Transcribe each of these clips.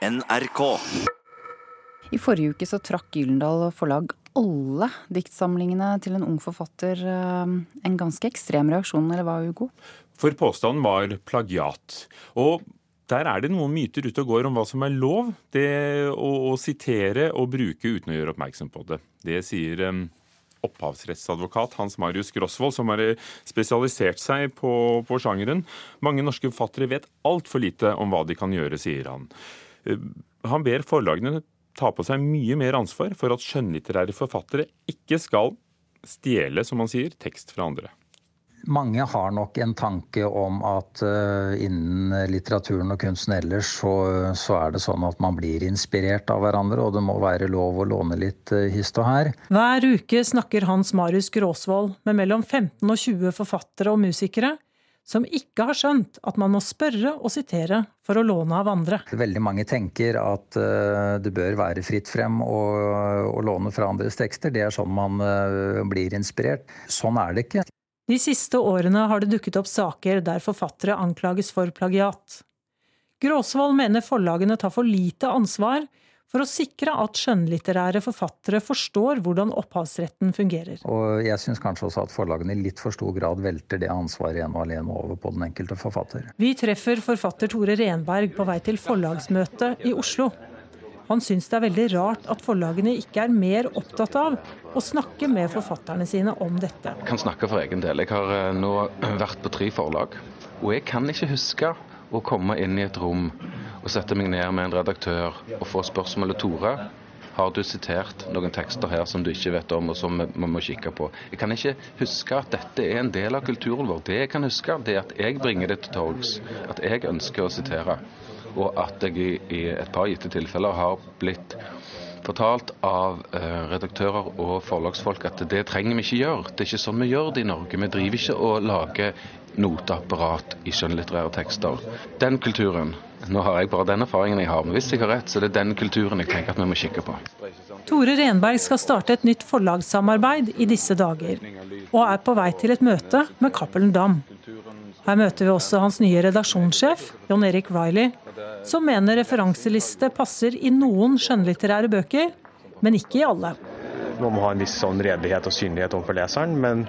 NRK. I forrige uke så trakk Gyldendal forlag alle diktsamlingene til en ung forfatter. eh, En ganske ekstrem reaksjon, eller hva, Hugo? For påstanden var plagiat. Og der er det noen myter ute og går om hva som er lov det å, å sitere og bruke uten å gjøre oppmerksom på det. Det sier um, opphavsrettsadvokat Hans Marius Grosvold, som har spesialisert seg på, på sjangeren. Mange norske forfattere vet altfor lite om hva de kan gjøre, sier han. Eh, Han ber forlagene ta på seg mye mer ansvar for at skjønnlitterære forfattere ikke skal stjele, som han sier, tekst fra andre. Mange har nok en tanke om at uh, innen litteraturen og kunsten ellers så, så, er det sånn at man blir inspirert av hverandre, og det må være lov å låne litt uh, hist og her. Hver uke snakker Hans Marius Gråsvold med mellom 15 og 20 forfattere og musikere som ikke har skjønt at man må spørre og sitere for å låne av andre. Veldig mange tenker at uh, det bør være fritt frem å, å låne fra andres tekster. Det er sånn man blir inspirert. Sånn er det ikke. De siste årene har det dukket opp saker der forfattere anklages for plagiat. Gråsvold mener forlagene tar for lite ansvar for å sikre at skjønnlitterære forfattere forstår hvordan opphavsretten fungerer. Og jeg syns kanskje også at forlagene i litt for stor grad velter det ansvaret ene og alene over på den enkelte forfatter. Vi treffer forfatter Tore Renberg på vei til forlagsmøte i Oslo. Han syns det er veldig rart at forlagene ikke er mer opptatt av å snakke med forfatterne sine om dette. Jeg kan snakke for egen del. Jeg har nå vært på tre forlag. Og jeg kan ikke huske å komme inn i et rom og sette meg ned med en redaktør og få spørsmålet Tore, har du sitert noen tekster her som du ikke vet om, og som vi må kikke på? Jeg kan ikke huske at dette er en del av kulturen vår. Det jeg kan huske, det er at jeg bringer det til torgs. At jeg ønsker å sitere. Og at jeg i, i et par gitte tilfeller har blitt fortalt av eh, redaktører og forlagsfolk at det trenger vi ikke gjøre. Det er ikke sånn vi gjør det i Norge. Vi driver ikke og lager noteapparat i skjønnlitterære tekster. Den kulturen Nå har jeg bare den erfaringen jeg har, men hvis jeg har rett, så er det den kulturen jeg tenker at vi må kikke på. Tore Renberg skal starte et nytt forlagssamarbeid i disse dager, og er på vei til et møte med Cappelen Dam. Her møter vi også hans nye redaksjonssjef, John Erik Riley, som mener referanseliste passer i noen skjønnlitterære bøker, men ikke i alle. Man må ha en viss sånn redelighet og synlighet overfor leseren, men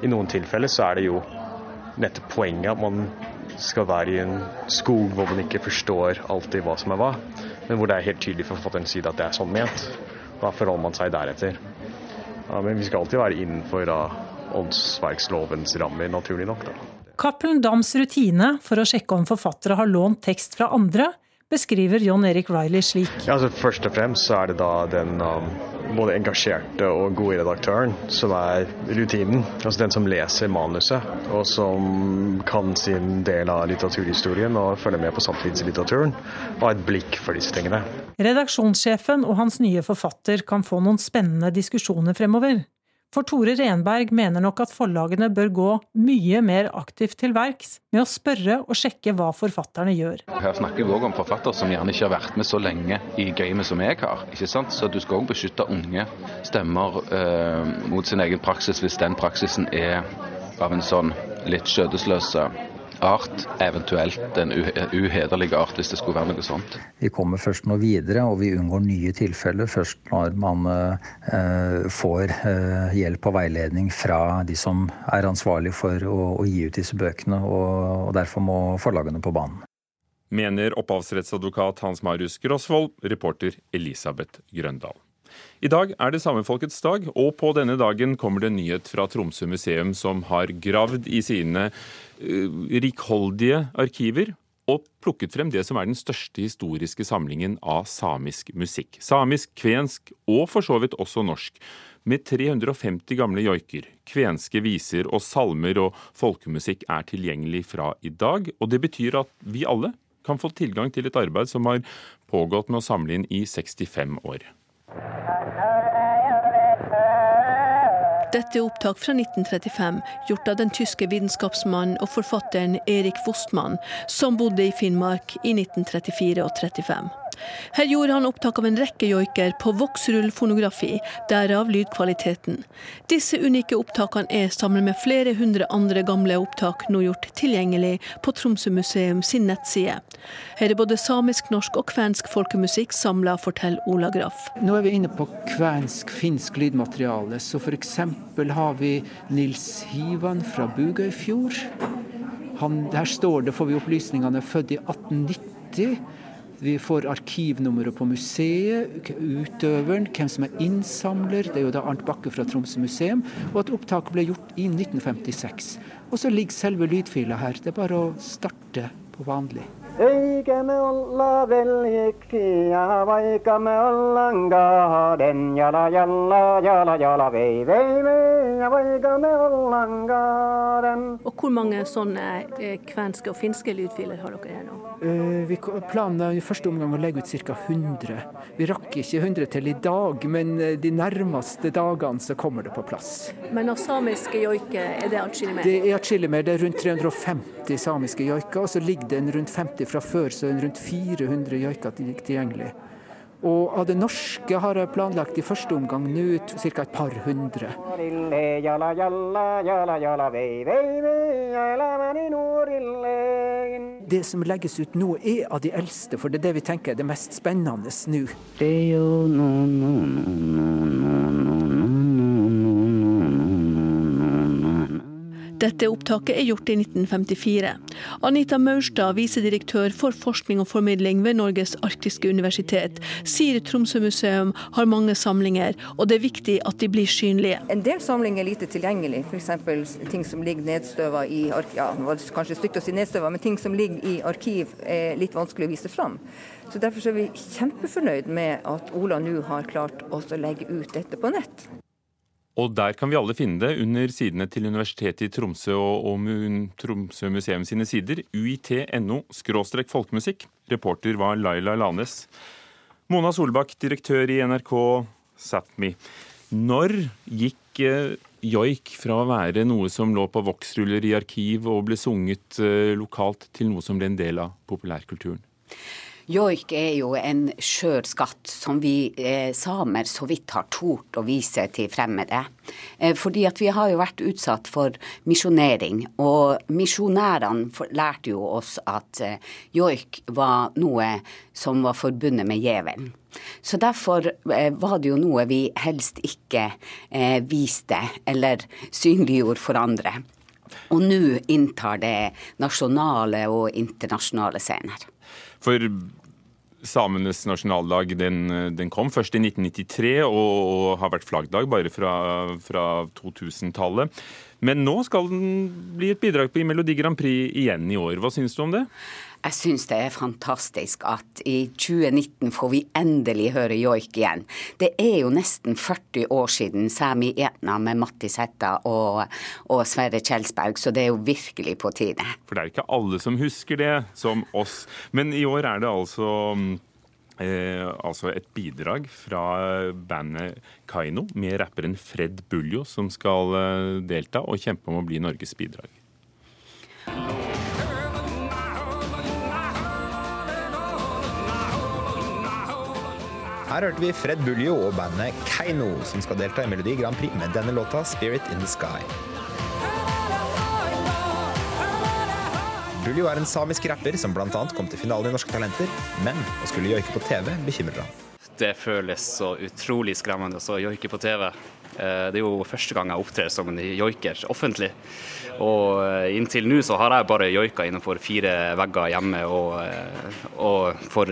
i noen tilfeller så er det jo nettopp poenget at man skal være i en skog hvor man ikke forstår alltid hva som er hva, men hvor det er helt tydelig fra forfatterens side at det er sånn ment. Da forholder man seg deretter. Ja, men vi skal alltid være innenfor da, åndsverkslovens rammer, naturlig nok. da. Cappelen Dams rutine for å sjekke om forfattere har lånt tekst fra andre, beskriver John Erik Riley slik. Ja, altså Først og fremst så er det da den um, både engasjerte og gode redaktøren som er rutinen. Altså den som leser manuset, og som kan sin del av litteraturhistorien og følger med på samtidslitteraturen. Og har et blikk for disse tingene. Redaksjonssjefen og hans nye forfatter kan få noen spennende diskusjoner fremover. For Tore Renberg mener nok at forlagene bør gå mye mer aktivt til verks med å spørre og sjekke hva forfatterne gjør. Her snakker vi òg om forfattere som gjerne ikke har vært med så lenge i gamet som jeg har. ikke sant? Så du skal òg beskytte unge stemmer eh, mot sin egen praksis, hvis den praksisen er av en sånn litt skjødesløs art, eventuelt en uhederlig art, hvis det skulle være noe sånt. Vi kommer først nå videre, og vi unngår nye tilfeller først når man uh, får uh, hjelp og veiledning fra de som er ansvarlig for å, å gi ut disse bøkene, og, og derfor må forlagene på banen. Mener opphavsrettsadvokat Hans Marius Grosvold, reporter Elisabeth Grøndal. I dag er det samefolkets dag, og på denne dagen kommer det en nyhet fra Tromsø museum, som har gravd i sine rikholdige arkiver og plukket frem det som er den største historiske samlingen av samisk musikk. Samisk, kvensk og for så vidt også norsk. Med 350 gamle joiker, kvenske viser og salmer og folkemusikk er tilgjengelig fra i dag. Og det betyr at vi alle kan få tilgang til et arbeid som har pågått med å samle inn i 65 år. Dette er opptak fra 1935, gjort av den tyske vitenskapsmannen og forfatteren Erik Wostmann, som bodde i Finnmark i 1934 og 35. Her gjorde han opptak av en rekke joiker på voksrullfonografi, derav lydkvaliteten. Disse unike opptakene er sammen med flere hundre andre gamle opptak nå gjort tilgjengelig på Tromsø museum sin nettside. Her er både samisk, norsk og kvensk folkemusikk samla, forteller Ola Graff. Nå er vi inne på kvensk-finsk lydmateriale. Så f.eks. har vi Nils Hivan fra Bugøyfjord. Han, der står det, får vi opplysningene, født i 1890. Vi får arkivnummeret på museet, utøveren, hvem som er innsamler. Det er jo da Arnt Bakke fra Tromsø museum. Og at opptaket ble gjort i 1956. Og så ligger selve lydfila her. Det er bare å starte på vanlig. Eikä me olla veljeksiä, vaikka me ollaan kahden. Jala, jala, jala, jala, vei, vei, vei, ja, vaikka me ollaan kahden. Og hvor mange sånne eh, kvenske og finske lydfiler har dere her nå? Uh, vi Planen er i første omgang å legge ut ca. 100. Vi rakk ikke 100 til i dag, men eh, de nærmeste dagene så kommer det på plass. Men av samiske joiker, er det atskillig mer? Det er atskillig mer. Det er rundt 350 samiske joiker, og så ligger det en rundt 50 fra før, så er det rundt 400 joiker tilgjengelig. Og av det norske har jeg planlagt i første omgang nå ca. et par hundre. Det som legges ut nå er av de eldste, for det er det vi tenker er det mest spennende nå. Dette opptaket er gjort i 1954. Anita Maurstad, visedirektør for forskning og formidling ved Norges arktiske universitet, sier Tromsø museum har mange samlinger, og det er viktig at de blir synlige. En del samlinger er lite tilgjengelig, f.eks. ting som ligger nedstøva i ja, kanskje stygt å si nedstøva, men ting som ligger i arkiv er litt vanskelig å vise fram. Så Derfor er vi kjempefornøyd med at Ola nå har klart å legge ut dette på nett. Og der kan vi alle finne det under sidene til Universitetet i Tromsø og, og Tromsø museum sine sider. uit.no skråstrek folkemusikk. Reporter var Laila Lanes. Mona Solbakk, direktør i NRK Sápmi. Når gikk eh, joik fra å være noe som lå på voksruller i arkiv og ble sunget eh, lokalt, til noe som ble en del av populærkulturen? Joik er jo en skjør skatt som vi eh, samer så vidt har tort å vise til fremmede. Eh, fordi at vi har jo vært utsatt for misjonering, og misjonærene lærte jo oss at eh, joik var noe som var forbundet med djevelen. Så derfor eh, var det jo noe vi helst ikke eh, viste eller synliggjorde for andre. Og nå inntar det nasjonale og internasjonale scener. For Samenes nasjonaldag den, den, kom først i 1993 og, og har vært flaggdag bare fra, fra 2000-tallet. Men nå skal den bli et bidrag i Melodi Grand Prix igjen i år. Hva syns du om det? Jeg syns det er fantastisk at i 2019 får vi endelig høre joik igjen. Det er jo nesten 40 år siden Sami Etna med Matti Sætta og, og, Sverre Kjelsberg, så det er jo virkelig på tide. For det er ikke alle som husker det, som oss. Men i år er det altså Eh, altså et bidrag fra bandet Kaino med rapperen Fred Buljo, som skal eh, delta og kjempe om å bli Norges bidrag. Her hørte vi Fred Buljo og bandet Keiino, som skal delta i Melodi Grand Prix med denne låta 'Spirit in the Sky'. Buljo er en samisk rapper som bl.a. kom til finalen i Norske Talenter, men å skulle joike på TV bekymrer ham. Det føles så utrolig skremmende å joike på TV. Eh, det er jo første gang jeg opptrer som en joiker offentlig. Og eh, inntil nå så har jeg bare joika innenfor fire vegger hjemme og, eh, og for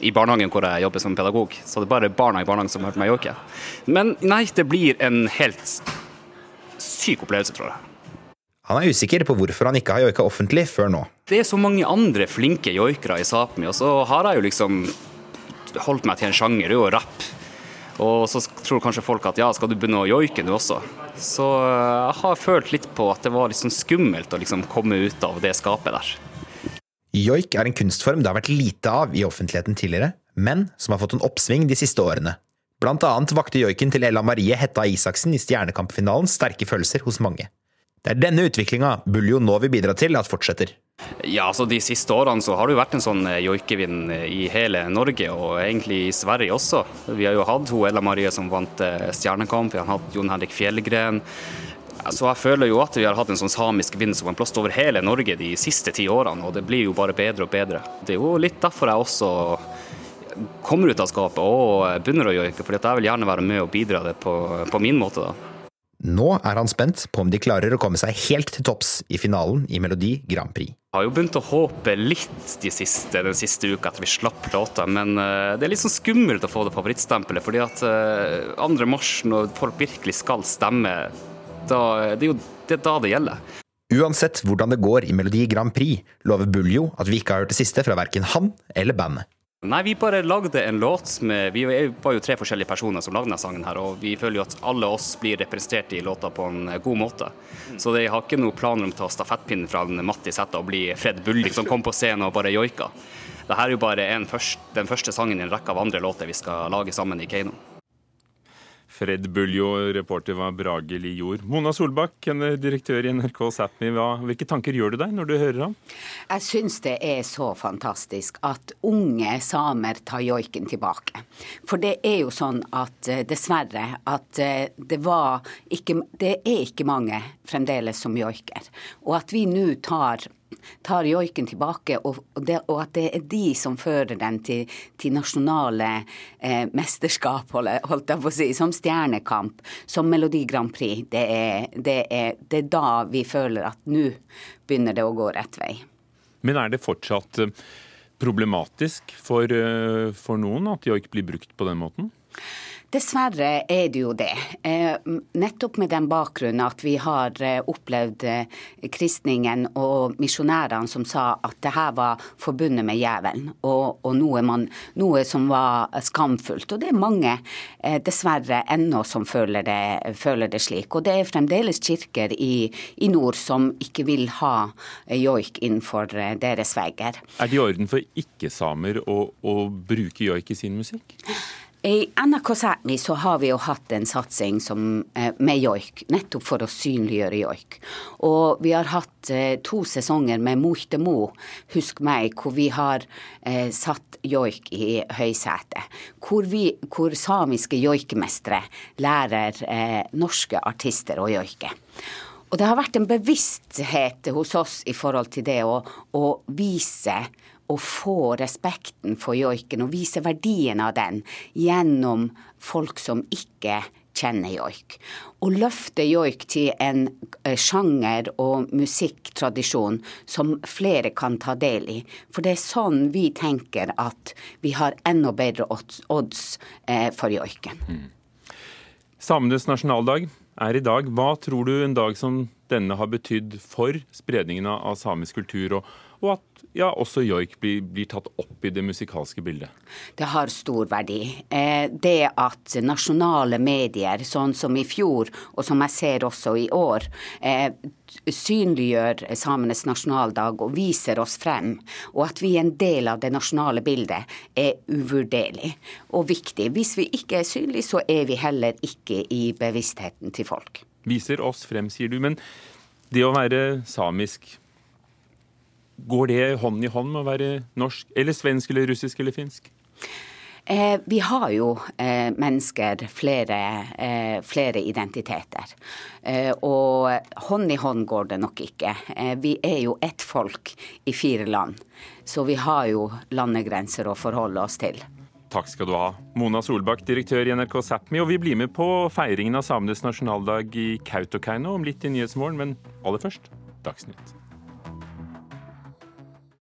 i barnehagen hvor jeg jobber som pedagog. Så det er bare barna i barnehagen som har hørt meg joike. Men nei, det blir en helt syk opplevelse, tror jeg. Han er usikker på hvorfor han ikke har joika offentlig før nå. Det er så mange andre flinke joikere i Sápmi, og så har jeg jo liksom holdt meg til en sjanger, det er jo rapp. Og så tror kanskje folk at ja, skal du begynne å joike nå også? Så eh, jeg har følt litt på at det var litt sånn skummelt å liksom komme ut av det skapet der. Joik er en kunstform det har vært lite av i offentligheten tidligere, men som har fått en oppsving de siste årene. Blant annet vakte joiken til Ella Marie Hetta Isaksen i Stjernekampfinalen sterke følelser hos mange. Det er denne utviklinga Buljo nå vil bidra til at fortsetter. Ja, altså De siste årene så har det jo vært en sånn eh, joikevind eh, i hele Norge, og egentlig i Sverige også. Vi har jo hatt hun Ella Marie som vant eh, Stjernekamp, vi har hatt Jon Henrik Fjellgren. Så jeg føler jo at vi har hatt en sånn samisk vind som har blåst over hele Norge de siste ti årene, og det blir jo bare bedre og bedre. Det er jo litt derfor jeg også kommer ut av skapet og begynner å joike, for jeg vil gjerne være med og bidra det på, på min måte. da. Nå er han spent på om de klarer å komme seg helt til topps i finalen i Melodi Grand Prix. Jeg har jo begynt å håpe litt de siste, den siste uka etter vi slapp låta, men uh, det er litt sånn skummelt å få det favorittstempelet. fordi at uh, eh, 2. mars, når folk virkelig skal stemme, da, det er jo det er da det gjelder. Uansett hvordan det går i Melodi Grand Prix, lover Buljo at vi ikke har hørt det siste fra verken han eller bandet. Nei, vi bare lagde en låt med Vi var jo tre forskjellige personer som lagde denne sangen her, og vi føler jo at alle oss blir representert i låta på en god måte. Så jeg har ikke noen planer om å ta stafettpinnen fra Matti Sæther og bli Fred Bullik som kom på scenen og bare joika. Dette er jo bare først, den første sangen i en rekke av andre låter vi skal lage sammen i Keiino. Fred Buljo, reporter var Brage Li Jord. Mona Solbakk, direktør i NRK Sápmi. Hvilke tanker gjør du deg når du hører ham? Jeg syns det er så fantastisk at unge samer tar joiken tilbake. For det er jo sånn at eh, dessverre at eh, det var ikke Det er ikke mange fremdeles som joiker. Og at vi nå tar tar joiken tilbake, og, det, og, at det er de som fører den til, til nasjonale eh, mesterskap, holdt jeg på å si, som Stjernekamp, som Melodi Grand Prix. Det er, det er, det er da vi føler at nå begynner det å gå rett vei. Men er det fortsatt eh, problematisk for, eh, for noen at joik blir brukt på den måten? Dessverre er det jo det. Eh, nettopp med den bakgrunnen at vi har eh, opplevd eh, kristningen og misjonærene som sa at det her var forbundet med djevelen, og, og noe, man, noe, som var skamfullt. Og det er mange dessverre ennå som føler det, føler det, slik. Og det er fremdeles kirker i, i nord som ikke vil ha joik innenfor deres vegger. Er det i orden for ikke-samer å, å bruke joik i sin musikk? I NRK Sápmi så har vi jo hatt en satsing som, eh, med joik, nettopp for å synliggjøre joik. Og vi har hatt eh, to sesonger med Multe Mo, husk meg, hvor vi har eh, satt joik i høysetet. Hvor, hvor samiske joikemestere lærer eh, norske artister å joike. Og det har vært en bevissthet hos oss i forhold til det å, å vise å få respekten for joiken og vise verdien av den gjennom folk som ikke kjenner joik. Å løfte joik til en eh, sjanger og musikktradisjon som flere kan ta del i. For det er sånn vi tenker at vi har enda bedre odds eh, for joiken. Mm. Samenes nasjonaldag er i dag. Hva tror du en dag som denne har betydd for spredningen av samisk kultur, og, og at ja, også joik blir, blir, tatt opp i det musikalske bildet? Det har stor verdi. Eh, det at nasjonale medier, sånn som i fjor, og som jeg ser også i år, eh, synliggjør samenes nasjonaldag og viser oss frem, og at vi er en del av det nasjonale bildet, er uvurderlig og viktig. Hvis vi ikke er synlige, så er vi heller ikke i bevisstheten til folk. Viser oss frem, sier du. Men det å være samisk, Går det hånd i hånd med å være norsk, eller svensk, eller russisk eller finsk? Eh, vi har jo eh, mennesker flere, eh, flere identiteter. Eh, og hånd i hånd går det nok ikke. Eh, vi er jo ett folk i fire land, så vi har jo landegrenser å forholde oss til. Takk skal du ha. Mona Solbakk, direktør i NRK Sápmi. Og vi blir med på feiringen av samenes nasjonaldag i Kautokeino om litt i Nyhetsmorgen, men aller først Dagsnytt.